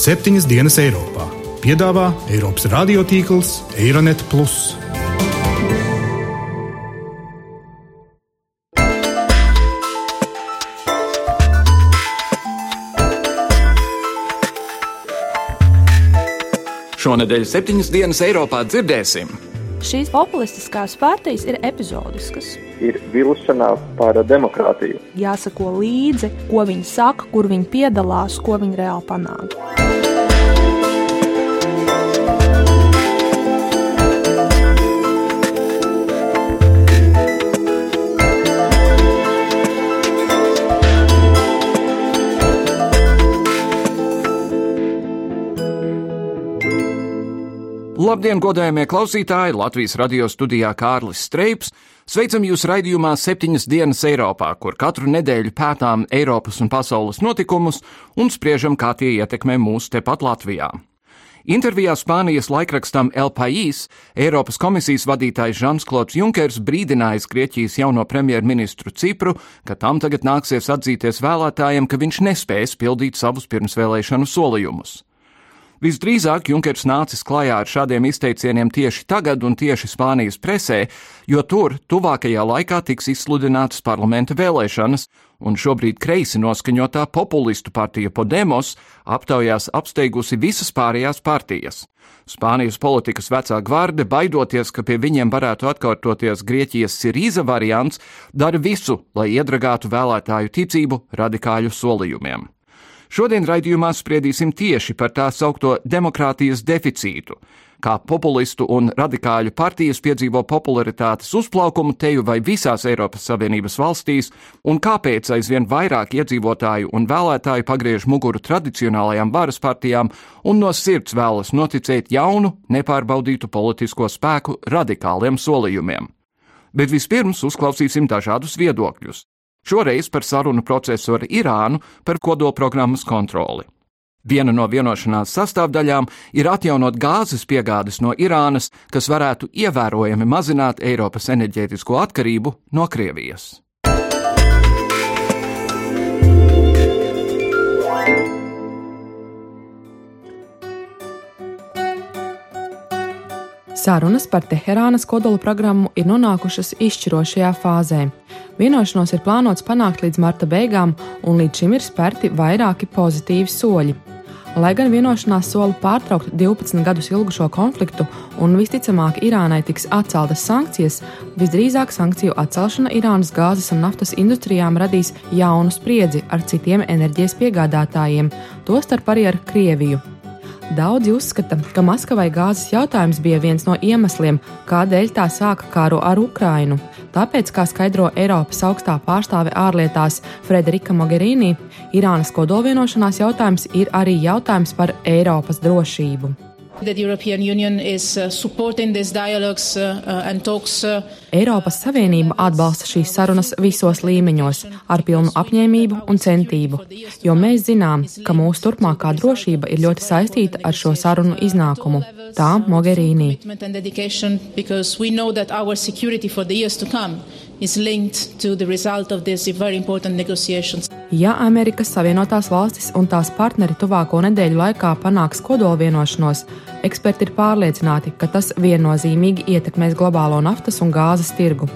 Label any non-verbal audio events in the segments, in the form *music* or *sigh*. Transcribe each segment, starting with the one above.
septiņas dienas Eiropā. Piedāvā Eiropas radiotīkls Eironet. Šonadēļ septiņas dienas Eiropā dzirdēsim Šīs populistiskās partijas ir epizodiskas. Ir vilšanās par demokrātiju. Jāsako līdzi, ko viņi saka, kur viņi piedalās, ko viņi reāli panāk. Labdien, godējamie klausītāji! Latvijas radio studijā Kārlis Streips. Sveicam jūs raidījumā septiņas dienas Eiropā, kur katru nedēļu pētām Eiropas un pasaules notikumus un spriežam, kā tie ietekmē mūs tepat Latvijā. Intervijā Spānijas laikrakstam El País Eiropas komisijas vadītājs Žans Klods Junkers brīdinājis Grieķijas jauno premjerministru Cipru, ka tam tagad nāksies atzīties vēlētājiem, ka viņš nespēs pildīt savus pirmsvēlēšanu solījumus. Visdrīzāk Junkers nācis klajā ar šādiem izteicieniem tieši tagad un tieši Spānijas presē, jo tur tuvākajā laikā tiks izsludinātas parlamenta vēlēšanas, un šobrīd kreisi noskaņotā populistu partija Podemos aptaujās apsteigusi visas pārējās partijas. Spānijas politikas vecā gvarde, baidoties, ka pie viņiem varētu atkārtoties Grieķijas Sirīza variants, dara visu, lai iedragātu vēlētāju ticību radikāļu solījumiem. Šodien raidījumā spriedīsim tieši par tā saukto demokrātijas deficītu, kā populistu un radikāļu partijas piedzīvo popularitātes uzplaukumu teju vai visās Eiropas Savienības valstīs, un kāpēc aizvien vairāk iedzīvotāju un vēlētāju pagriež muguru tradicionālajām varas partijām un no sirds vēlas noticēt jaunu, nepārbaudītu politisko spēku radikāliem solījumiem. Bet vispirms uzklausīsim dažādus viedokļus. Šoreiz par sarunu procesu ar Irānu par kodolprogrammas kontroli. Viena no vienošanās sastāvdaļām ir atjaunot gāzes piegādes no Irānas, kas varētu ievērojami mazināt Eiropas enerģētisko atkarību no Krievijas. Sarunas par Teherānas kodola programmu ir nonākušas izšķirošajā fāzē. Vienošanos ir plānots panākt līdz marta beigām, un līdz šim ir spērti vairāki pozitīvi soļi. Lai gan vienošanās sola pārtraukt 12 gadus ilgušo konfliktu un visticamāk Irānai tiks atceltas sankcijas, visdrīzāk sankciju atcelšana Irānas gāzes un naftas industrijām radīs jaunu spriedzi ar citiem enerģijas piegādātājiem, tostarp arī ar Krieviju. Daudzi uzskata, ka Maskavai gāzes jautājums bija viens no iemesliem, kādēļ tā sāka kāru ar Ukrainu. Tāpēc, kā skaidro Eiropas augstā pārstāve ārlietās Frederika Mogherini, Irānas kodolvienošanās jautājums ir arī jautājums par Eiropas drošību. Uh, uh, uh, Eiropas Savienība atbalsta šīs sarunas visos līmeņos, ar pilnu apņēmību un centību, jo mēs zinām, ka mūsu turpmākā drošība ir ļoti saistīta ar šo sarunu iznākumu. Tā Mogherīnī is linked to the result of these very important negotiations. Ja Amerikas Savienotās valstis un tās partneri tuvāko nedēļu laikā panāks kodolvienošanos, eksperti ir pārliecināti, ka tas viennozīmīgi ietekmēs globālo naftas un gāzes tirgu.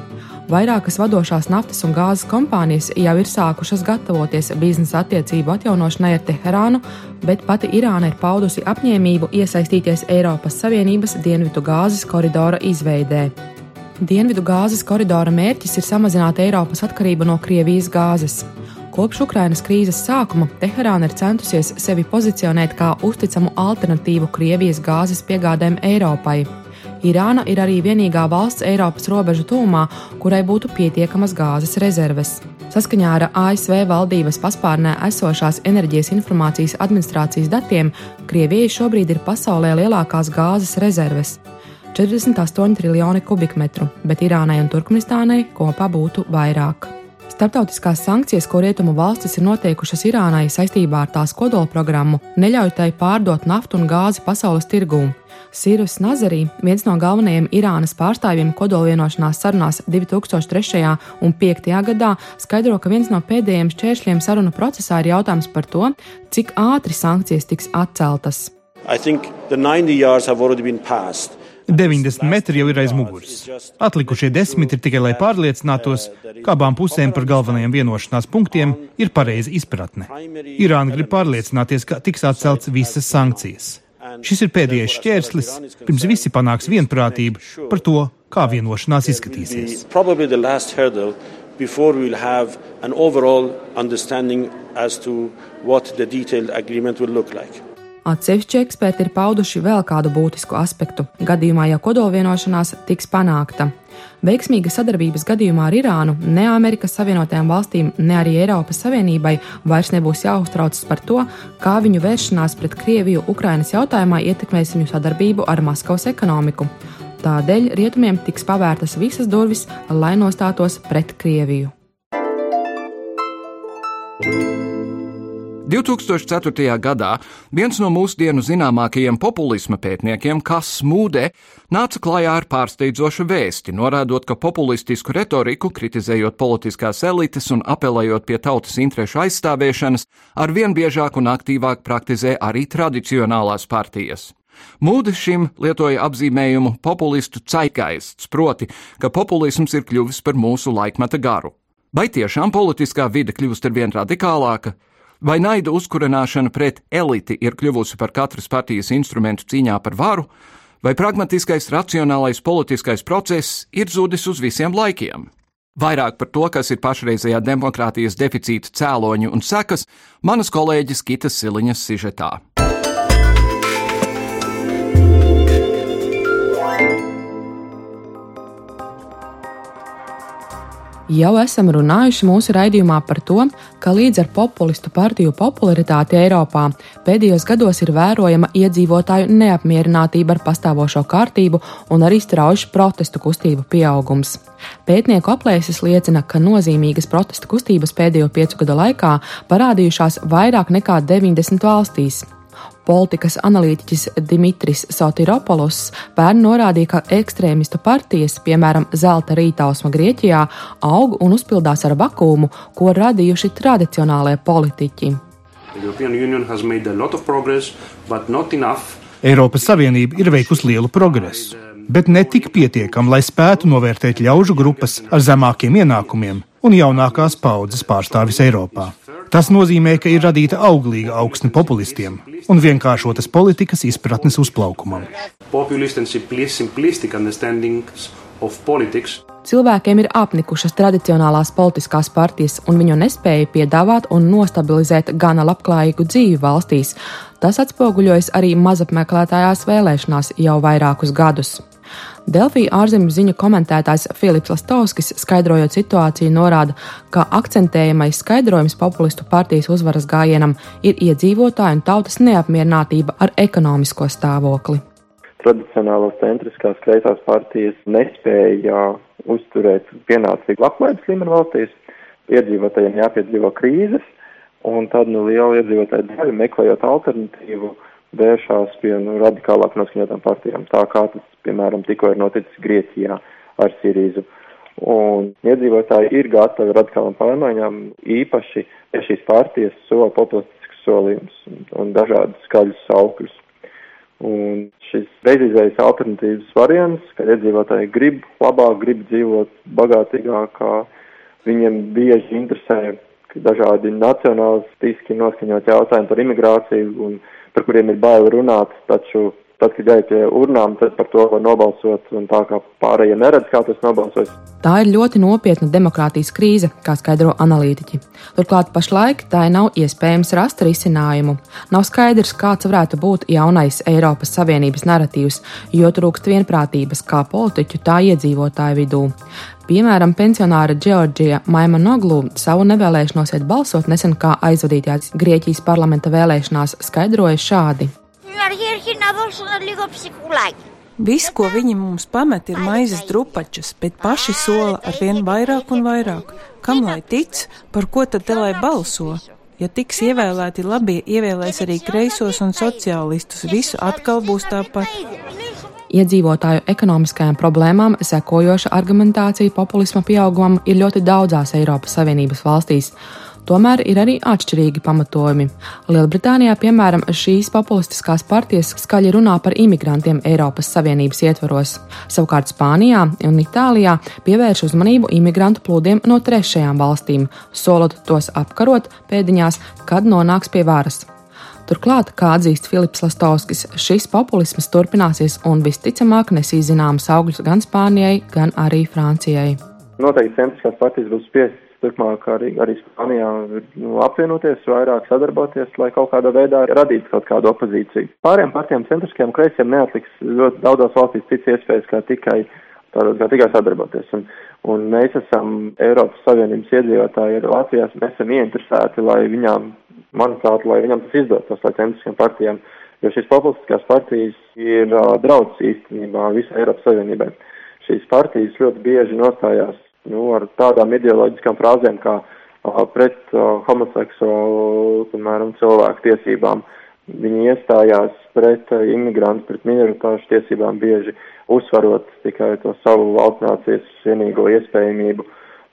Vairākas vadošās naftas un gāzes kompānijas jau ir sākušas gatavoties biznesa attiecību atjaunošanai ar Teherānu, bet pati Irāna ir paudusi apņēmību iesaistīties Eiropas Savienības dienvidu gāzes koridora izveidē. Dienvidu gāzes koridora mērķis ir samazināt Eiropas atkarību no Krievijas gāzes. Kopš Ukrainas krīzes sākuma Teherāna ir centusies sevi pozicionēt kā uzticamu alternatīvu Krievijas gāzes piegādēm Eiropai. Irāna ir arī vienīgā valsts Eiropas robežu tūmā, kurai būtu pietiekamas gāzes rezerves. Saskaņā ar ASV valdības paspārnē esošās enerģijas informācijas administrācijas datiem, Krievijai šobrīd ir pasaulē lielākās gāzes rezerves. 48 triljoni kubikmetru, bet Irānai un Turkmenistānai kopā būtu vairāk. Startautiskās sankcijas, ko rietumu valstis ir noteikušas Irānai saistībā ar tās kodolprogrammu, neļauj tai pārdot naftu un gāzi pasaules tirgū. Sīrus Nazarī, viens no galvenajiem Irānas pārstāvjiem kodolvienošanās sarunās 2003. un 2005. gadā, skaidro, ka viens no pēdējiem šķēršļiem sarunu procesā ir jautājums par to, cik ātri sankcijas tiks atceltas. 90 metri jau ir aiz muguras. Atlikušie desmit ir tikai, lai pārliecinātos, ka abām pusēm par galvenajiem vienošanās punktiem ir pareiza izpratne. Irāna grib pārliecināties, ka tiks atcelts visas sankcijas. Šis ir pēdējais šķērslis, pirms visi panāks vienprātību par to, kā vienošanās izskatīsies. Before we will have an overall understanding as to what the detailed agreement will look like. Atsevišķi eksperti ir pauduši vēl kādu būtisku aspektu, gadījumā, ja kodolvienošanās tiks panākta. Veiksmīga sadarbības gadījumā ar Irānu ne Amerikas Savienotajām valstīm, ne arī Eiropas Savienībai vairs nebūs jāuztraucas par to, kā viņu vēršanās pret Krieviju Ukrainas jautājumā ietekmēs viņu sadarbību ar Maskavas ekonomiku. Tādēļ rietumiem tiks pavērtas visas durvis, lai nostātos pret Krieviju. 2004. gadā viens no mūsdienu zināmākajiem populisma pētniekiem, Kas Mūde, nāca klajā ar pārsteidzošu vēsti, norādot, ka populistisku retoriku, kritizējot politiskās elites un apelējot pie tautas interešu aizstāvēšanas, arvien biežāk un aktīvāk praktizē arī tradicionālās partijas. Mūde šim lietoja apzīmējumu populistu caigaists, proti, ka populisms ir kļuvis par mūsu laikmeta garu. Vai tiešām politiskā vide kļūst arvien radikālāka? Vai naida uzkurināšana pret eliti ir kļuvusi par katras partijas instrumentu cīņā par varu, vai pragmatiskais, racionālais politiskais process ir zudis uz visiem laikiem? Vairāk par to, kas ir pašreizējā demokrātijas deficīta cēloņi un sekas, manas kolēģis Kitas Siliņas sižetā. Jau esam runājuši mūsu raidījumā par to, ka līdz ar populistu partiju popularitāti Eiropā pēdējos gados ir vērojama iedzīvotāju neapmierinātība ar pastāvošo kārtību un arī strauji protestu kustību pieaugums. Pētnieku aplēses liecina, ka nozīmīgas protestu kustības pēdējo piecu gadu laikā parādījušās vairāk nekā 90 valstīs. Politikas analītiķis Dimitris Sotiropoulos pērn norādīja, ka ekstrēmistu partijas, piemēram, Zelta rītausma Grieķijā, aug un uzpildās ar vakumu, ko radījuši tradicionālie politiķi. Eiropas Savienība ir veikusi lielu progresu, bet ne tik pietiekami, lai spētu novērtēt ļaužu grupas ar zemākiem ienākumiem un jaunākās paudzes pārstāvis Eiropā. Tas nozīmē, ka ir radīta auglīga augsne populistiem un vienkāršotas politikas izpratnes uzplaukumam. Cilvēkiem ir apnikušas tradicionālās politiskās partijas, un viņu nespēja piedāvāt un nostabilizēt gana labklājīgu dzīvi valstīs. Tas atspoguļojas arī mazapmeklētājās vēlēšanās jau vairākus gadus. Delfī ārzemju ziņu komentētājs Filips Lastovskis, skaidrojot situāciju, norāda, ka akcentējamais skaidrojums populistu partijas uzvaras gājienam ir iedzīvotāju un tautas neapmierinātība ar ekonomisko stāvokli. Tradicionālās centriskās kreisās partijas nespēja uzturēt pienācīgu labklājības līmeni valstīs, iedzīvotājiem jāpiedzīvo krīzes, un tad nu, liela iedzīvotāja daļa meklējot alternatīvu vēršās pie nu, radikālāk noskaņotām partijām, tā kā tas, piemēram, tikko ir noticis Grieķijā ar Sirīzu. Un iedzīvotāji ir gatavi radikālām pārmaiņām, īpaši, ja šīs partijas sola populistisks solījums un, un dažādas skaļus saukļus. Un šis bezizējas alternatīvas variants, ka iedzīvotāji grib labāk, grib dzīvot bagātīgākā, viņiem bieži interesē dažādi nacionālistiski noskaņot jautājumi par imigrāciju un par kuriem ir bail runāt, taču tad, kad jāiet pie urnām, tad par to var nobalsot, un tā kā pārējie neredz, kā tas nobalsos. Tā ir ļoti nopietna demokrātijas krīze, kā skaidro analītiķi. Turklāt pašlaik tā nav iespējams rast risinājumu. Nav skaidrs, kāds varētu būt jaunais Eiropas Savienības narratīvs, jo trūkst vienprātības kā politiķu, tā iedzīvotāju vidū. Piemēram, pensionāra Džordžija Maima Noglu savu nevēlēšanos iet balsot nesen kā aizvadītājās Grieķijas parlamenta vēlēšanās skaidroja šādi. Viss, ko viņi mums pamet, ir maizes drupačas, bet paši sola ar vien vairāk un vairāk. Kam lai tic, par ko tad te lai balso? Ja tiks ievēlēti labie, ievēlēs arī kreisos un sociālistus, visu atkal būs tāpat. Iedzīvotāju ekonomiskajām problēmām sekojoša argumentācija populisma pieaugumam ir ļoti daudzās Eiropas Savienības valstīs. Tomēr ir arī atšķirīgi pamatojumi. Lielbritānijā, piemēram, šīs populistiskās partijas skaļi runā par imigrantiem Eiropas Savienības ietvaros. Savukārt Spānijā un Itālijā pievērš uzmanību imigrantu plūdiem no trešajām valstīm, solot tos apkarot pēdiņās, kad nonāks pie varas. Turklāt, kā atzīst Filips Lastovskis, šis populisms turpināsies un visticamāk nesīs zināmas augļus gan Spānijai, gan arī Francijai. Noteikti centriskās partijas būs spiestas turpmāk arī, arī Spānijā nu, apvienoties, vairāk sadarboties, lai kaut kādā veidā radītu kaut kādu opozīciju. Pāriem partijām centriskajiem kreisiem neatliks ļoti daudzās valstīs cits iespējas, kā tikai, tādas, kā tikai sadarboties. Un, un mēs esam Eiropas Savienības iedzīvotāji arī Latvijā, mēs esam ieinteresēti, lai viņām, manuprāt, lai viņam tas izdotos, lai centriskajām partijām, jo šīs populistiskās partijas ir uh, draudz īstenībā visai Eiropas Savienībai. Šīs partijas ļoti bieži nostājās nu, ar tādām ideoloģiskām frāzēm kā pret homoseksuālu, piemēram, cilvēku tiesībām. Viņi iestājās pret imigrantu, pret minoritāšu tiesībām bieži uzsvarot tikai to savu valstnācijas vienīgo iespējamību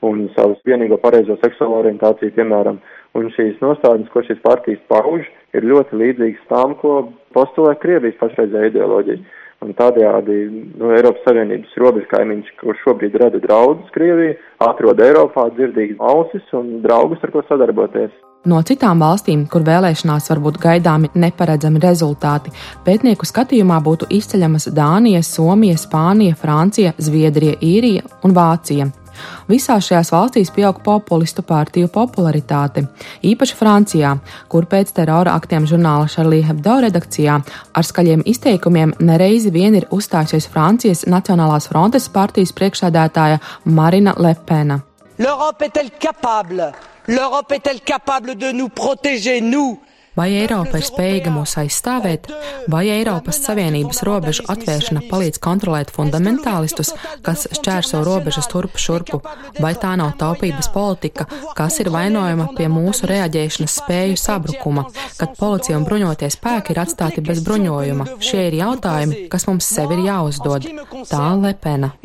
un savu vienīgo pareizo seksuālo orientāciju, piemēram. Un šīs nostādnes, ko šīs partijas pauž, ir ļoti līdzīgas tām, ko postulē Krievijas pašreizējā ideoloģija. Un tādējādi nu, Eiropas Savienības robežu kaimiņš, kurš šobrīd rada draudus Krievijai, atrod Eiropā dzirdīgas ausis un draugus, ar ko sadarboties. No citām valstīm, kur vēlēšanās var būt gaidāmi neparedzami rezultāti, pētnieku skatījumā būtu izceļamas Dānija, Somija, Spānija, Francija, Zviedrija, Īrija un Vācija. Visās šajās valstīs pieaug populistu partiju popularitāte, īpaši Francijā, kur pēc terora aktiem žurnāla Charlie Hebdo redakcijā ar skaļiem izteikumiem nereizi vien ir uzstājusies Francijas Nacionālās frontes partijas priekšsēdētāja Marina Lepena. L'Europe est-elle capable? L'Europe est-elle capable de nous protéger, nous? Vai Eiropa ir spējīga mūs aizstāvēt, vai Eiropas Savienības robežu atvēršana palīdz kontrolēt fundamentālistus, kas šķērso robežas turpu šurpu, vai tā nav taupības politika, kas ir vainojama pie mūsu reaģēšanas spēju sabrukuma, kad policija un bruņoties spēki ir atstāti bez bruņojuma. Šie ir jautājumi, kas mums sev ir jāuzdod. Tā Lepena.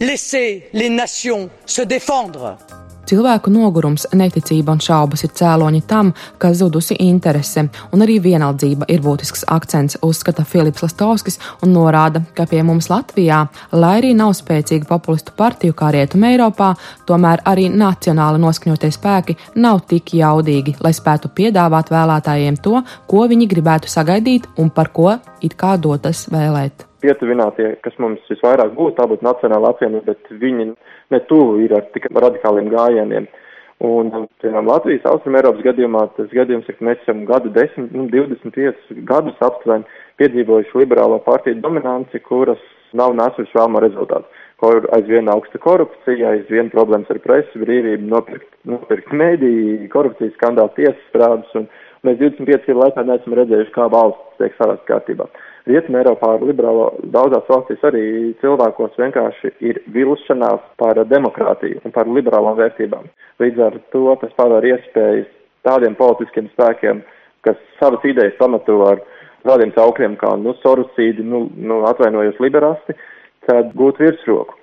Laissez les nations se défendre. Cilvēku nogurums, neticība un šaubas ir cēloņi tam, ka zudusi interese, un arī vienaldzība ir būtisks akcents, uzskata Filips Lastovskis un norāda, ka pie mums Latvijā, lai arī nav spēcīga populistu partiju kā Rietuma Eiropā, tomēr arī nacionāli noskaņotie spēki nav tik jaudīgi, lai spētu piedāvāt vēlētājiem to, ko viņi gribētu sagaidīt un par ko it kā dotas vēlēt. Pietuvinātie, kas mums visvairāk būtu, tā būtu Nacionāla apvienība, bet viņi ne tuvu ir ar tik radikāliem gājieniem. Un, piemēram, Latvijas Austrum Eiropas gadījumā tas gadījums ir, ka mēs esam gadu 10, nu, 25 gadus aptuveni piedzīvojuši liberālo partiju dominanci, kuras nav nesuši vēlamo rezultātu. Kur aizvien augsta korupcija, aizvien problēmas ar presi, brīvību, nopirkt, nopirkt mēdī, korupcijas skandāli, tiesas strādes, un mēs 25 gadu laikā neesam redzējuši, kā valsts tiek savās kārtībā. Rietumē Eiropā liberālo daudzās valstīs arī cilvēkos vienkārši ir vilšanās par demokrātiju un par liberālām vērtībām. Līdz ar to tas paver iespējas tādiem politiskiem spēkiem, kas savas idejas pamato ar tādiem saukļiem kā nu, sorusīdi, nu, nu atvainojos liberāsti, tad gūt virsroku.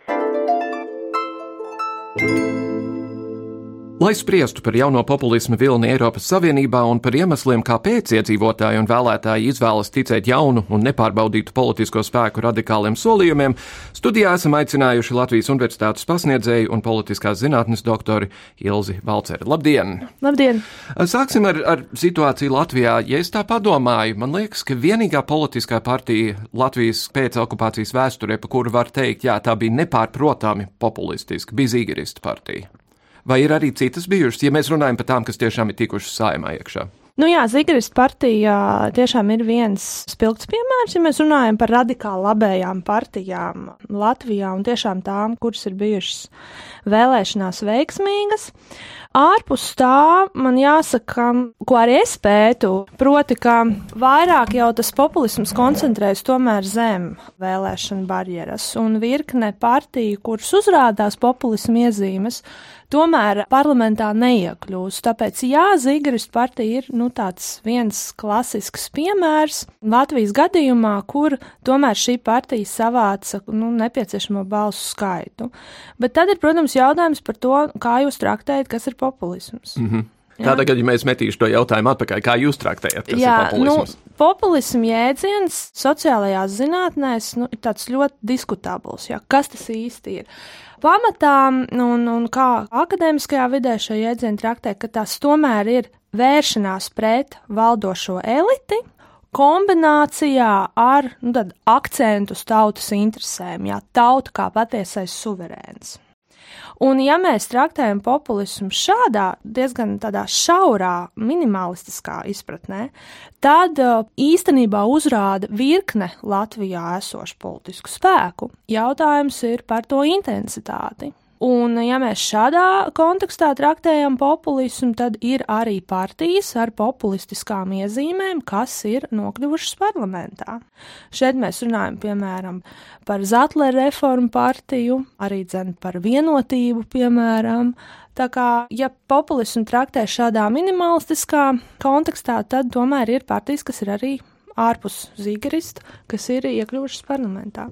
Lai spriestu par jauno populismu vilni Eiropas Savienībā un par iemesliem, kāpēc iedzīvotāji un vēlētāji izvēlas ticēt jaunu un nepārbaudītu politisko spēku radikāliem solījumiem, studijā esam aicinājuši Latvijas Universitātes pasniedzēju un politiskās zinātnes doktori Ilzi Valceri. Labdien! Labdien! Sāksim ar, ar situāciju Latvijā. Ja es tā padomāju, man liekas, ka vienīgā politiskā partija Latvijas pēcokupācijas vēsturē, pa kuru var teikt, jā, tā bija nepārprotami populistiska, bija Zīgerista partija. Vai ir arī citas bijušas, ja mēs runājam par tām, kas tiešām ir tikušas saimā iekšā? Nu jā, Zigrist partija tiešām ir viens spilgts piemērs, ja mēs runājam par radikāli labējām partijām Latvijā un tiešām tām, kuras ir bijušas vēlēšanās veiksmīgas. Ārpus tā man jāsaka, ko arī es pētu, proti, ka vairāk jau tas populisms koncentrējas tomēr zem vēlēšana barjeras un virkne partiju, kuras uzrādās populismu iezīmes, tomēr parlamentā neiekļūst. Tāpēc, jā, Zīgaris partija ir nu, tāds viens klasisks piemērs Latvijas gadījumā, kur tomēr šī partija savāca nu, nepieciešamo balsu skaitu. Bet tad ir, protams, jautājums par to, kā jūs traktējat, kas ir populisms. Mm -hmm. Tādā gadījumā ja es metīšu to jautājumu atpakaļ. Kā jūs traktējat, Jā, populisms? Nu, populismu jēdziens sociālajās zinātnēs nu, ir tāds ļoti diskutabls. Jā. Kas tas īsti ir? pamatā, un, un kā akadēmiskajā vidē šo jēdzienu traktē, ka tas tomēr ir vēršanās pret valdošo eliti, kombinācijā ar nu, akcentu uz tautas interesēm, jā, tauta kā patiesais suverēns. Un, ja mēs traktējam populismu šādā diezgan tādā šaurā, minimalistiskā izpratnē, tad uh, īstenībā uzrāda virkne Latvijā esošu politisku spēku. Jautājums ir par to intensitāti. Un, ja mēs šādā kontekstā traktējam populismu, tad ir arī partijas ar populistiskām iezīmēm, kas ir nokļuvušas parlamentā. Šeit mēs runājam piemēram par Zatlera reformu partiju, arī dzen par vienotību, piemēram. Tā kā, ja populismu traktē šādā minimalistiskā kontekstā, tad tomēr ir partijas, kas ir arī ārpus zīgarista, kas ir iekļuvušas parlamentā.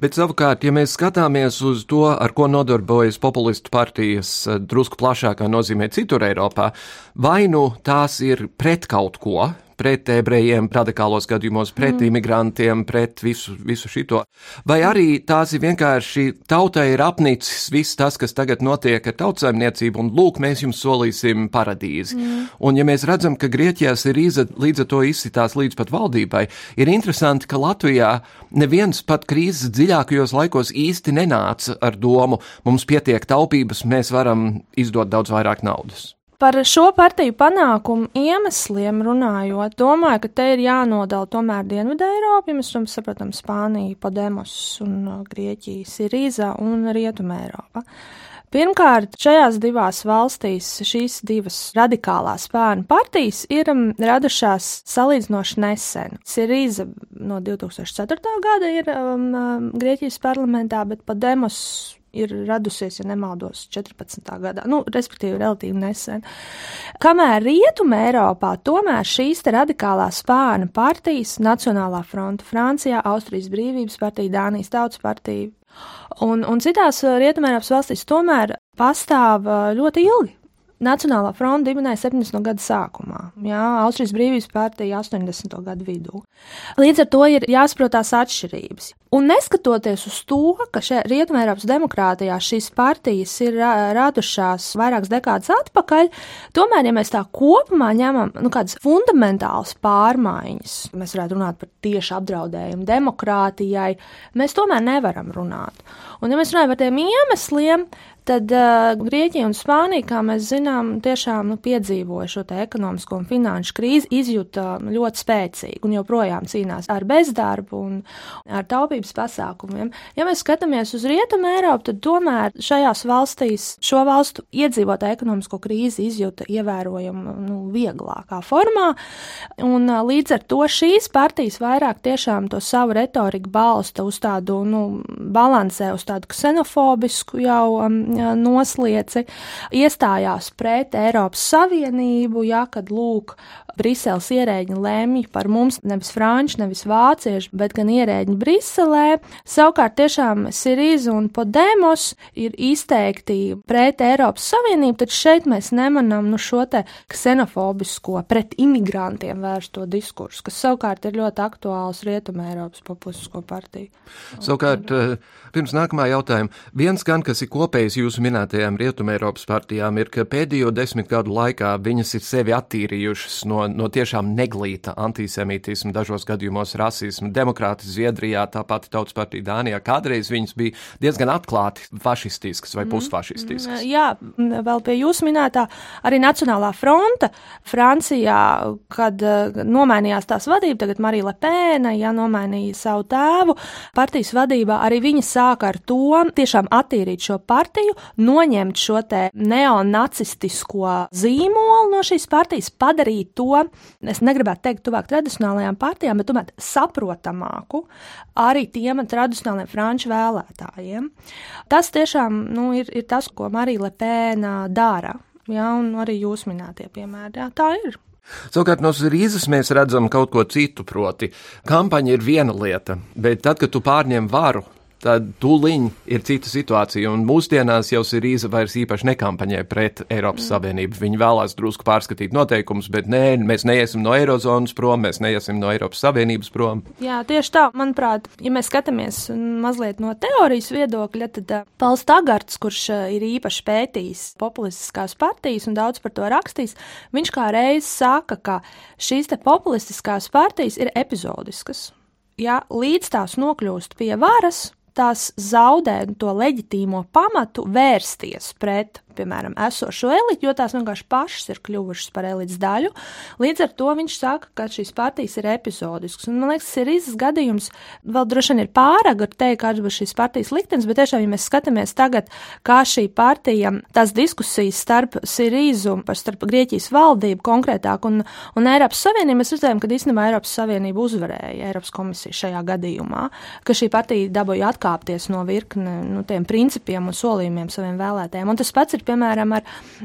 Bet savukārt, ja mēs skatāmies uz to, ar ko nodarbojas populistu partijas eh, drusku plašākā nozīmē citur Eiropā, vai nu tās ir pret kaut ko, pret ebrejiem, radikālos gadījumos, pret mm. imigrantiem, pret visu, visu šito. Vai arī tās ir vienkārši tautai ir apnicis viss tas, kas tagad notiek ar tautsaimniecību, un lūk, mēs jums solīsim paradīzi. Mm. Un ja mēs redzam, ka Grieķijās ir iza, līdz ar to izsitās līdz pat valdībai, ir interesanti, ka Latvijā neviens pat krīzes dziļākajos laikos īsti nenāca ar domu, mums pietiek taupības, mēs varam izdot daudz vairāk naudas. Par šo partiju panākumu iemesliem runājot, domāju, ka te ir jānodala tomēr Dienvidu Eiropa, ja mēs saprotam Spāniju, Podemos un uh, Grieķiju, Sirīza un Rietuma Eiropa. Pirmkārt, šajās divās valstīs šīs divas radikālās spārnu partijas ir um, radušās salīdzinoši nesen. Sirīza no 2004. gada ir um, um, Grieķijas parlamentā, bet Podemos ir radusies, ja nemaldos, 14. gadā, nu, respektīvi, relatīvi nesen. Kamēr Rietumē Eiropā tomēr šīs radikālās spāna partijas, Nacionālā fronte Francijā, Austrijas brīvības partija, Dānijas tautas partija un, un citās Rietumē Eiropas valstīs tomēr pastāv ļoti ilgi. Nacionālā fronte dibināja 70. gada sākumā, jā, Austrijas brīvības partija 80. gadu vidū. Līdz ar to ir jāsaprot tās atšķirības. Un neskatoties uz to, ka Rietumēropas demokrātijā šīs partijas ir radušās vairākas dekādas atpakaļ, tomēr, ja mēs tā kopumā ņemam nu, kādas fundamentālas pārmaiņas, mēs varētu runāt par tieši apdraudējumu demokrātijai, mēs tomēr nevaram runāt. Un, ja mēs runājam par tiem iemesliem, tad uh, Grieķija un Spānija, kā mēs zinām, tiešām nu, piedzīvoja šo ekonomisko un finanšu krīzi, izjuta ļoti spēcīgi un joprojām cīnās ar bezdarbu un ar taupību taupības pasākumiem. Ja mēs skatāmies uz Rietumu Eiropu, tad tomēr šajās valstīs šo valstu iedzīvotāju ekonomisko krīzi izjūta ievērojami nu, vieglākā formā, un līdz ar to šīs partijas vairāk tiešām to savu retoriku balsta uz tādu nu, balansē, uz tādu ksenofobisku jau um, noslieci, iestājās pret Eiropas Savienību, ja, kad lūk, Briseles ierēģi lēmj par mums nevis franču, nevis vāciešu, bet gan ierēģi Briselē. Savukārt tiešām Sirīza un Podemos ir izteikti pret Eiropas Savienību, taču šeit mēs nemanām nu šo te ksenofobisko pret imigrantiem vērsto diskursu, kas savukārt ir ļoti aktuāls Rietumē Eiropas populistisko partiju. Savukārt, eh, pirms nākamā jautājuma, viens gan, kas ir kopējis jūsu minētajām Rietumē Eiropas partijām, ir, ka pēdējo desmit gadu laikā viņas ir sevi attīrījušas no no tiešām neglīta antisemītisma, dažos gadījumos rasisma. Demokrāti Zviedrijā, tāpat tautas partija Dānijā. Kādreiz viņas bija diezgan atklāti fašistiskas vai mhm. pusfašistiskas. Jā, vēl pie jūs minētā arī Nacionālā fronta Francijā, kad uh, nomainījās tās vadība, tagad Marija Lepēna, ja nomainīja savu tēvu, partijas vadībā arī viņa sāka ar to tiešām attīrīt šo partiju, noņemt šo te neonacistisko zīmolu no šīs partijas, padarīt to, es negribētu teikt, tuvāk tradicionālajām partijām, bet tomēr saprotamāku arī tiem tradicionāliem franču vēlētājiem. Tas tiešām nu, ir, ir tas, ko Marija Lepēna dara. Jā, un arī jūs minētie piemēri. Jā, tā ir. Savukārt no Rīzes mēs redzam kaut ko citu, proti, kampaņa ir viena lieta, bet tad, kad tu pārņem varu, tad tūlīt ir cita situācija. Un mūsdienās jau Sirīza vairs īpaši nekampaņē pret Eiropas mm. Savienību. Viņi vēlās drusku pārskatīt noteikumus, bet nē, mēs neiesim no Eirozonas prom, mēs neiesim no Eiropas Savienības prom. Jā, tieši tā, manuprāt, ja mēs skatāmies mazliet no teorijas viedokļa, tad uh, Pauls Tagards, kurš uh, ir īpaši pētījis populistiskās partijas un daudz par to rakstījis, viņš kā reiz saka, ka šīs te populistiskās partijas ir epizodiskas. Ja līdz tās nokļūst pie varas, tās zaudē to leģitīmo pamatu vērsties pret piemēram, esošo elitu, jo tās vienkārši pašas ir kļuvušas par elites daļu. Līdz ar to viņš saka, ka šīs partijas ir epizodiskas. Un, man liekas, ir izs gadījums, vēl droši vien ir pārāk ar teikt, kāds būs šīs partijas liktenis, bet tiešām, ja mēs skatāmies tagad, kā šī partija, tās diskusijas starp Sirīzu, starp Grieķijas valdību konkrētāk un, un Eiropas Savienību, mēs redzējām, ka īstenībā Eiropas Savienība uzvarēja Eiropas komisiju šajā gadījumā, ka šī partija dabūja atkāpties no virkne nu, tiem principiem un solījumiem saviem vēlētājiem. Un tas pats ir piemēram, ar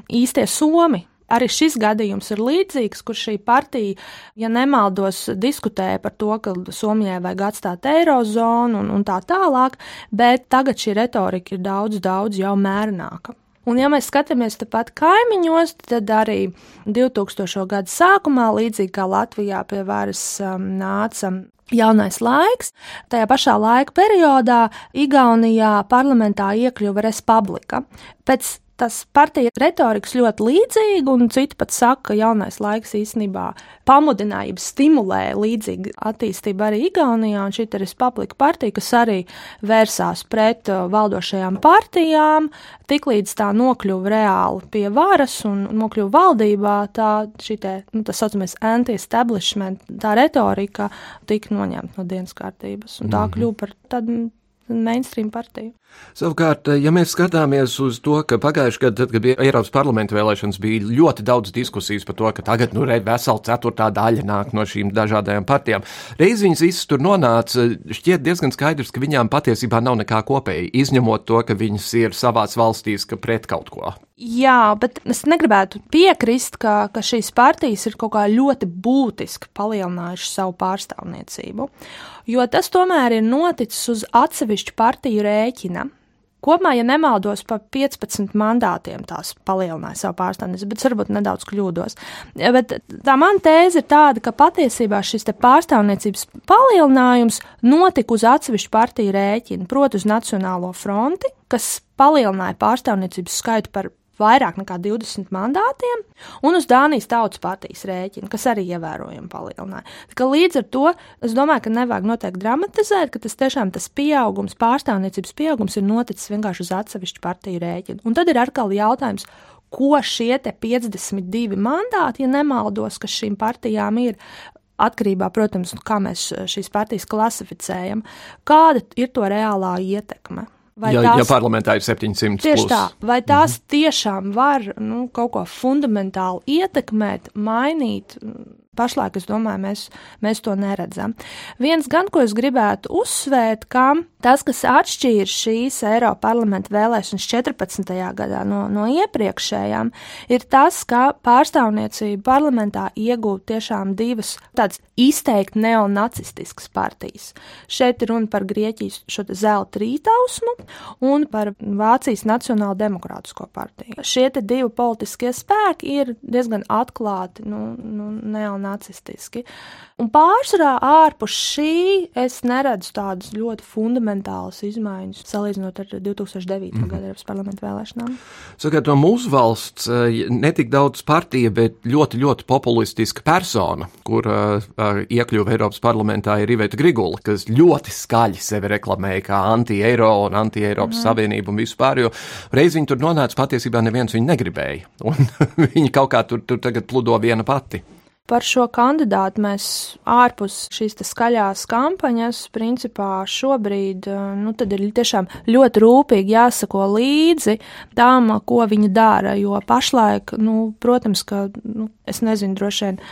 īstie somi. Arī šis gadījums ir līdzīgs, kur šī partija, ja nemaldos, diskutēja par to, ka Somijai vajag atstāt eirozonu un, un tā tālāk, bet tagad šī retorika ir daudz, daudz jau mērnāka. Un, ja mēs skatāmies tepat kaimiņos, tad arī 2000. gada sākumā, līdzīgi kā Latvijā pie varas um, nāca jaunais laiks. Tajā pašā laika periodā Igaunijā parlamentā iekļuva Respublika. Pēc tas partija retorikas ļoti līdzīga, un citi pat saka, ka jaunais laiks īstenībā pamudināja, stimulē līdzīgu attīstību arī Igaunijā, un šī ir Republika partija, kas arī vērsās pret uh, valdošajām partijām, tiklīdz tā nokļuva reāli pie varas un nokļuva valdībā, tā šī te, nu, tas saucamais anti-establishment, tā retorika tika noņemta no dienas kārtības, un tā mm -hmm. kļuva par tādu mainstream partiju. Savukārt, ja mēs skatāmies uz to, ka pagājušajā gadā, tad, kad bija Eiropas parlamenta vēlēšanas, bija ļoti daudz diskusijas par to, ka tagad, nu, vesela ceturtā daļa nāk no šīm dažādajām partijām. Reiz viņas visas tur nonāca, šķiet diezgan skaidrs, ka viņām patiesībā nav nekā kopēja, izņemot to, ka viņas ir savās valstīs, pret kaut ko. Jā, bet es negribētu piekrist, ka, ka šīs partijas ir kaut kā ļoti būtiski palielinājušas savu pārstāvniecību, jo tas tomēr ir noticis uz atsevišķu partiju rēķina. Kopumā, ja nemaldos, pa 15 mandātiem tās palielināja savu pārstāvniecību, bet varbūt nedaudz kļūdos. Bet tā man tēze ir tāda, ka patiesībā šis pārstāvniecības palielinājums notika uz atsevišķu partiju rēķina, proti uz Nacionālo fronti, kas palielināja pārstāvniecības skaitu par vairāk nekā 20 mandātiem, un uz Dānijas tautas partijas rēķina, kas arī ievērojami palielināja. Tā līdz ar to es domāju, ka nevajag noteikti dramatizēt, ka tas tiešām tas pieaugums, pārstāvniecības pieaugums ir noticis vienkārši uz atsevišķu partiju rēķinu. Un tad ir atkal jautājums, ko šie 52 mandāti, ja nemaldos, kas šīm partijām ir, atkarībā, protams, no kā mēs šīs partijas klasificējam, kāda ir to reālā ietekme. Vai ja, tās, ja parlamentā ir 700 tieši plus. tā, vai tās mhm. tiešām var nu, kaut ko fundamentāli ietekmēt, mainīt Pašlaik, es domāju, mēs, mēs to neredzam. Viens gan, ko es gribētu uzsvērt, ka tas, kas atšķīra šīs Eiropas parlamenta vēlēšanas 14. gadā no, no iepriekšējām, ir tas, ka pārstāvniecība parlamentā iegūta tiešām divas tādas izteikti neonacistiskas partijas. Šeit ir runa par Grieķijas zelta rītausmu un par Vācijas Nacionālo demokrātisko partiju. Šie divi politiskie spēki ir diezgan atklāti nu, nu, neonacistiskie nacistiski. Un pārsvarā ārpus šī es neredzu tādas ļoti fundamentālas izmaiņas, salīdzinot ar 2009. Mm -hmm. gada Eiropas parlamentu vēlēšanām. Sakiet, no mūsu valsts eh, netik daudz partija, bet ļoti, ļoti populistiska persona, kur uh, iekļuva Eiropas parlamentā, ir Iveta Grigula, kas ļoti skaļi sevi reklamēja kā anti-eiro un anti-Eiropas mm -hmm. Savienību un vispār, jo reiz viņi tur nonāca, patiesībā neviens viņu negribēja, *laughs* un viņi kaut kā tur, tur tagad pludo viena pati. Par šo kandidātu mēs ārpus šīs skaļās kampaņas, principā šobrīd eh, nu, ir tiešām ļoti rūpīgi jāsako līdzi tam, ko viņi dara. Jo pašlaik, nu, protams, ka nu, es nezinu, droši vien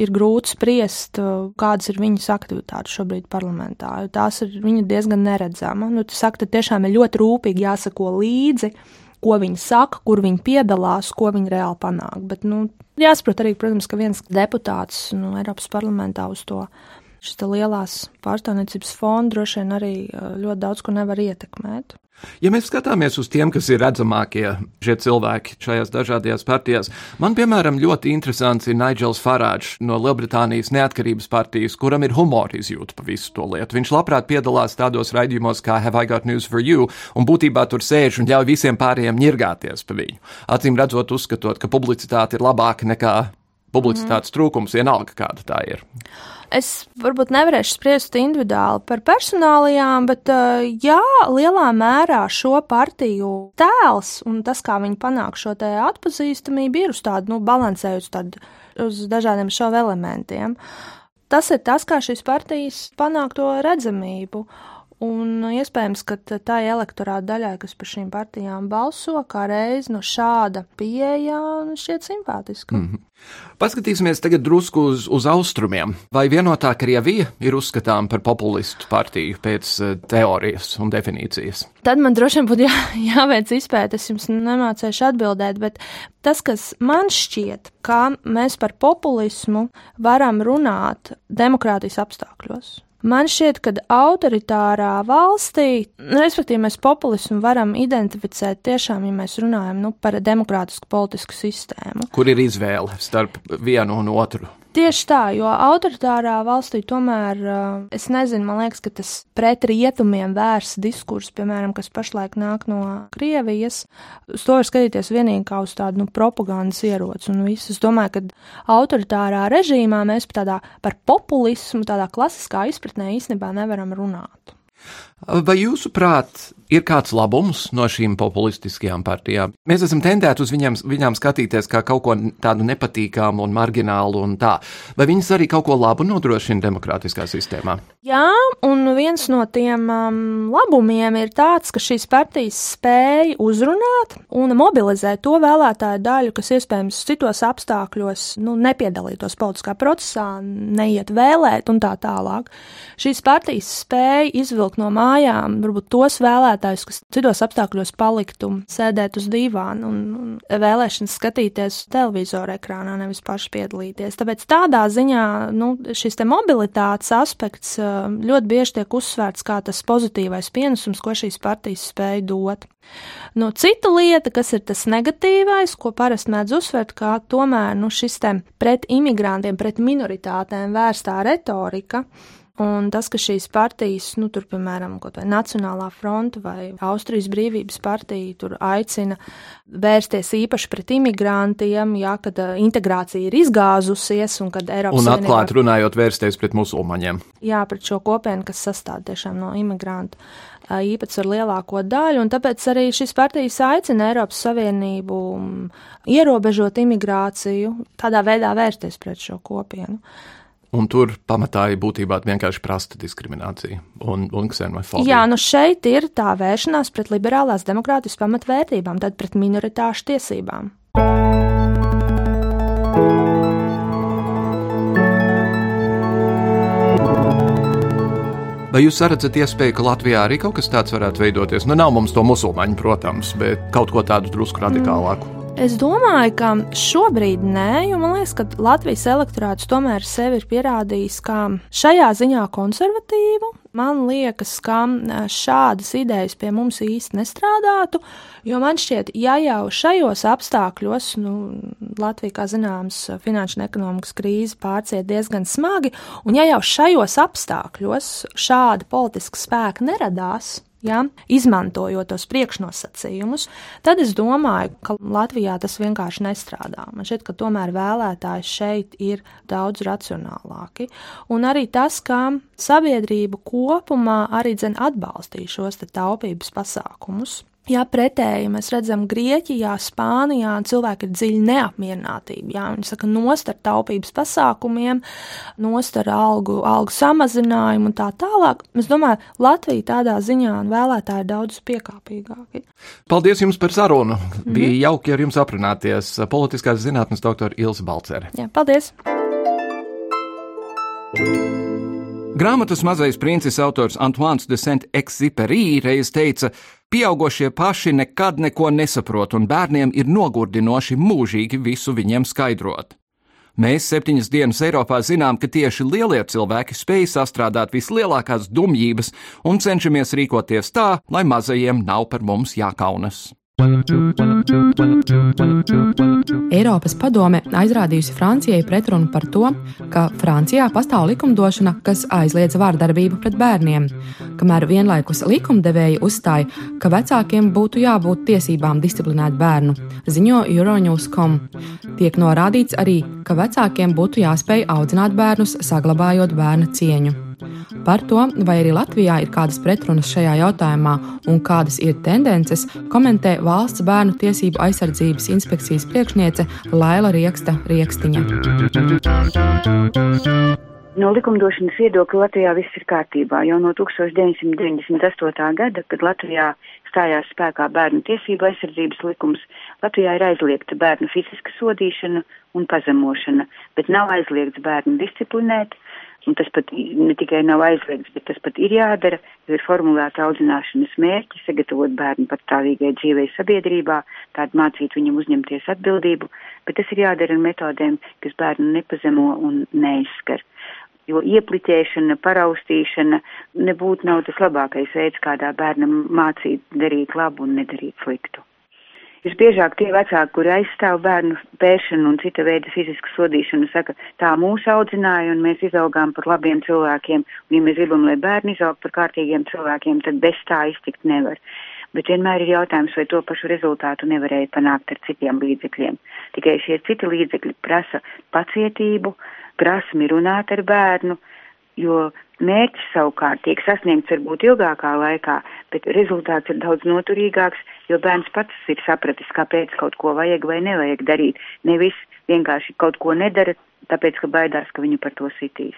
ir grūti spriest, eh, kādas ir viņas aktivitātes šobrīd parlamentā. Tās ir diezgan neredzamas. Nu, tas saka, tiešām ir ļoti rūpīgi jāsako līdzi ko viņi saka, kur viņi piedalās, ko viņi reāli panāk. Bet, nu, jāsaprot arī, protams, ka viens deputāts nu, Eiropas parlamentā uz to šis lielās pārstāvniecības fonds droši vien arī ļoti daudz ko nevar ietekmēt. Ja mēs skatāmies uz tiem, kas ir redzamākie šie cilvēki šajās dažādajās partijās, man, piemēram, ļoti interesants ir Nigels Farāģis no Lielbritānijas neatkarības partijas, kuram ir humora izjūta pa visu to lietu. Viņš labprāt piedalās tādos raidījumos kā Have I Got News for You, un būtībā tur sēž un ļauj visiem pārējiem ņirgāties pa viņu. Acīm redzot, uzskatot, ka publicitāte ir labāka nekā publicitātes mm. trūkums, vienalga kāda tā ir. Es varbūt nevarēšu spriest individuāli par personālijām, bet uh, jā, lielā mērā šo partiju tēls un tas, kā viņi panāk šo te atpazīstamību, ir uz tādu, nu, balansējusi tādu uz dažādiem šovu elementiem. Tas ir tas, kā šīs partijas panāk to redzamību. Un iespējams, ka tā elektorāta daļai, kas par šīm partijām balso, kā reiz no šāda pieeja šķiet simpātiska. Mm -hmm. Paskatīsimies tagad drusku uz, uz austrumiem. Vai vienotā Krievija ir uzskatām par populistu partiju pēc uh, teorijas un definīcijas? Tad man droši vien būtu jā, *laughs* jāveic izpēta, es jums nemācēšu atbildēt, bet tas, kas man šķiet, ka mēs par populismu varam runāt demokrātijas apstākļos. Man šķiet, ka autoritārā valstī, respektīvi, mēs populismu varam identificēt tiešām, ja mēs runājam nu, par demokrātisku politisku sistēmu. Kur ir izvēle starp vienu un otru? Tieši tā, jo autoritārā valstī tomēr, es nezinu, man liekas, ka tas pret rietumiem vērsts diskurs, piemēram, kas pašlaik nāk no Krievijas, uz to var skatīties vienīgi kā uz tādu nu, propagandas ieroci un viss. Es domāju, ka autoritārā režīmā mēs par tādā par populismu, tādā klasiskā izpratnē īstenībā nevaram runāt. Vai jūsuprāt, ir kāds labums no šīm populistiskajām partijām? Mēs esam tendēti uz viņām, viņām skatīties kā kaut ko tādu nepatīkamu un marginālu un tā. Vai viņas arī kaut ko labu nodrošina demokrātiskā sistēmā? Jā, un viens no tiem um, labumiem ir tāds, ka šīs partijas spēja uzrunāt un mobilizēt to vēlētāju daļu, kas iespējams citos apstākļos nu, nepiedalītos politiskā procesā, neiet vēlēt un tā tālāk. Šīs partijas spēja izvilkt no mājām varbūt tos vēlētājus, kas citos apstākļos paliktu sēdēt uz dīvāna un, un vēlēšanas skatīties televizora ekrānā, nevis paši piedalīties. Tāpēc tādā ziņā nu, šis mobilitātes aspekts ļoti bieži tiek uzsvērts kā tas pozitīvais pienesums, ko šīs partijas spēja dot. Nu, cita lieta, kas ir tas negatīvais, ko parasti mēdz uzsvērt, kā tomēr nu, šis pret imigrantiem, pret minoritātēm vērstā retorika, Un tas, ka šīs partijas, nu, tur, piemēram, kaut vai Nacionālā fronta vai Austrijas brīvības partija, tur aicina vērsties īpaši pret imigrantiem, jā, kad integrācija ir izgāzusies un kad Eiropas Un atklāti Savienībā... runājot, vērsties pret musulmaņiem. Jā, pret šo kopienu, kas sastāv tiešām no imigrantu īpatsvaru lielāko daļu, un tāpēc arī šis partijas aicina Eiropas Savienību ierobežot imigrāciju, tādā veidā vērsties pret šo kopienu. Un tur pamatā ir būtībā vienkārši prasta diskriminācija un, un ksenofobija. Jā, nu šeit ir tā vēršanās pret liberālās demokrātijas pamatvērtībām, tad pret minoritāšu tiesībām. Vai jūs redzat iespēju, ka Latvijā arī kaut kas tāds varētu veidoties? Nu, nav mums to musulmaņu, protams, bet kaut ko tādu drusku radikālāku. Mm. Es domāju, ka šobrīd nē, jo man liekas, ka Latvijas elektorāts tomēr sevi ir pierādījis kā šajā ziņā konservatīvu. Man liekas, ka šādas idejas pie mums īsti nestrādātu, jo man šķiet, ja jau šajos apstākļos, nu, Latvija, kā zināms, finanšu un ekonomikas krīze pārciet diezgan smagi, un ja jau šajos apstākļos šāda politiska spēka neradās, ja, izmantojot tos priekšnosacījumus, tad es domāju, ka Latvijā tas vienkārši nestrādā. Man šķiet, ka tomēr vēlētāji šeit ir daudz racionālāki. Un arī tas, ka sabiedrība kopumā arī dzen atbalstīja šos taupības pasākumus. Jā, pretēji mēs redzam, Grieķijā, Spānijā cilvēki ir dziļi neapmierinātība. Jā, viņi saka, nost ar taupības pasākumiem, nost ar algu, algu samazinājumu un tā tālāk. Es domāju, Latvija tādā ziņā un vēlētāji ir daudz piekāpīgāki. Paldies jums par sarunu. Mm -hmm. Bija jauki ar jums aprunāties. Politiskās zinātnes doktora Ilse Balcere. Jā, paldies! Grāmatas mazais princis autors Antoine de Saint-Exupéry reiz teica, Pieaugušie paši nekad neko nesaprot, un bērniem ir nogurdinoši mūžīgi visu viņiem skaidrot. Mēs septiņas dienas Eiropā zinām, ka tieši lielie cilvēki spēj sastrādāt vislielākās dumjības un cenšamies rīkoties tā, lai mazajiem nav par mums jākaunas. Eiropas padome aizrādījusi Francijai pretrunu par to, ka Francijā pastāv likumdošana, kas aizliedz vārdarbību pret bērniem, kamēr vienlaikus likumdevēji uzstāja, ka vecākiem būtu jābūt tiesībām disciplinēt bērnu, ziņo Euronews.com. Tiek norādīts arī, ka vecākiem būtu jāspēj audzināt bērnus, saglabājot bērna cieņu. Par to, vai arī Latvijā ir kādas pretrunas šajā jautājumā un kādas ir tendences, komentē Valsts bērnu tiesību aizsardzības inspekcijas priekšniece Laila Rieksta Riekstiņa. No likumdošanas viedokļa Latvijā viss ir kārtībā. Jau no 1998. gada, kad Latvijā stājās spēkā bērnu tiesību aizsardzības likums, Latvijā ir aizliegta bērnu fiziska sodīšana un pazemošana, bet nav aizliegts bērnu disciplinēt, un tas pat ne tikai nav aizliegts, bet tas pat ir jādara, jo ir formulēta audzināšanas mērķi, sagatavot bērnu patstāvīgai dzīvei sabiedrībā, tādu mācīt viņam uzņemties atbildību, bet tas ir jādara ar metodēm, kas bērnu nepazemo un neizskar. Jo iepliķēšana, paraustīšana nebūtu nav tas labākais veids, kādā bērnam mācīt darīt labu un nedarīt sliktu. Visbiežāk tie vecāki, kuri aizstāv bērnu pēšanu un cita veida fizisku sodīšanu, saka, tā mūs audzināja un mēs izaugām par labiem cilvēkiem, un ja mēs gribam, lai bērni izaug par kārtīgiem cilvēkiem, tad bez tā iztikt nevar. Bet vienmēr ir jautājums, vai to pašu rezultātu nevarēja panākt ar citiem līdzekļiem. Tikai šie citi līdzekļi prasa pacietību, prasmi runāt ar bērnu, jo mērķis savukārt tiek sasniegts varbūt ilgākā laikā, bet rezultāts ir daudz noturīgāks, jo bērns pats ir sapratis, kāpēc kaut ko vajag vai nevajag darīt. Nevis vienkārši kaut ko nedara, tāpēc, ka baidās, ka viņu par to sitīs.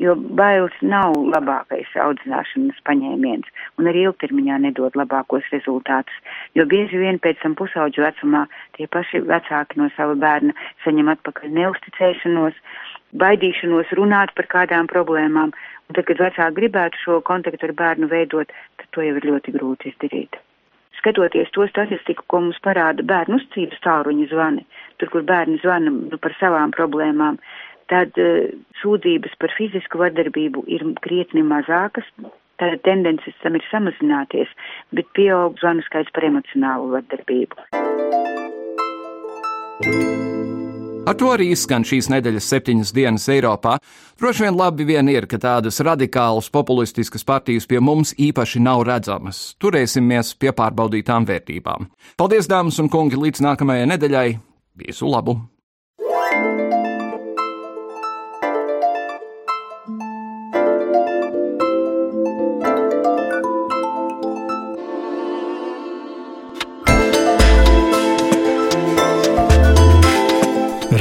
Jo bailes nav labākais audzināšanas paņēmiens un arī ilgtermiņā nedod labākos rezultātus, jo bieži vien pēc tam pusauģu vecumā tie paši vecāki no sava bērna saņem atpakaļ neusticēšanos, baidīšanos runāt par kādām problēmām, un tad, kad vecāki gribētu šo kontaktu ar bērnu veidot, tad to jau ir ļoti grūti izdarīt. Skatoties to statistiku, ko mums parāda bērnu uzcības tāluņa zvani, tur, kur bērni zvana nu, par savām problēmām, tad uh, sūdzības par fizisku vardarbību ir krietni mazākas, tāda tendences tam ir samazināties, bet pieaug zvanu skaits par emocionālu vardarbību. Ar to arī izskan šīs nedēļas septiņas dienas Eiropā. Droši vien labi vien ir, ka tādas radikālas populistiskas partijas pie mums īpaši nav redzamas. Turēsimies pie pārbaudītām vērtībām. Paldies, dāmas un kungi, līdz nākamajai nedēļai! Visu labu!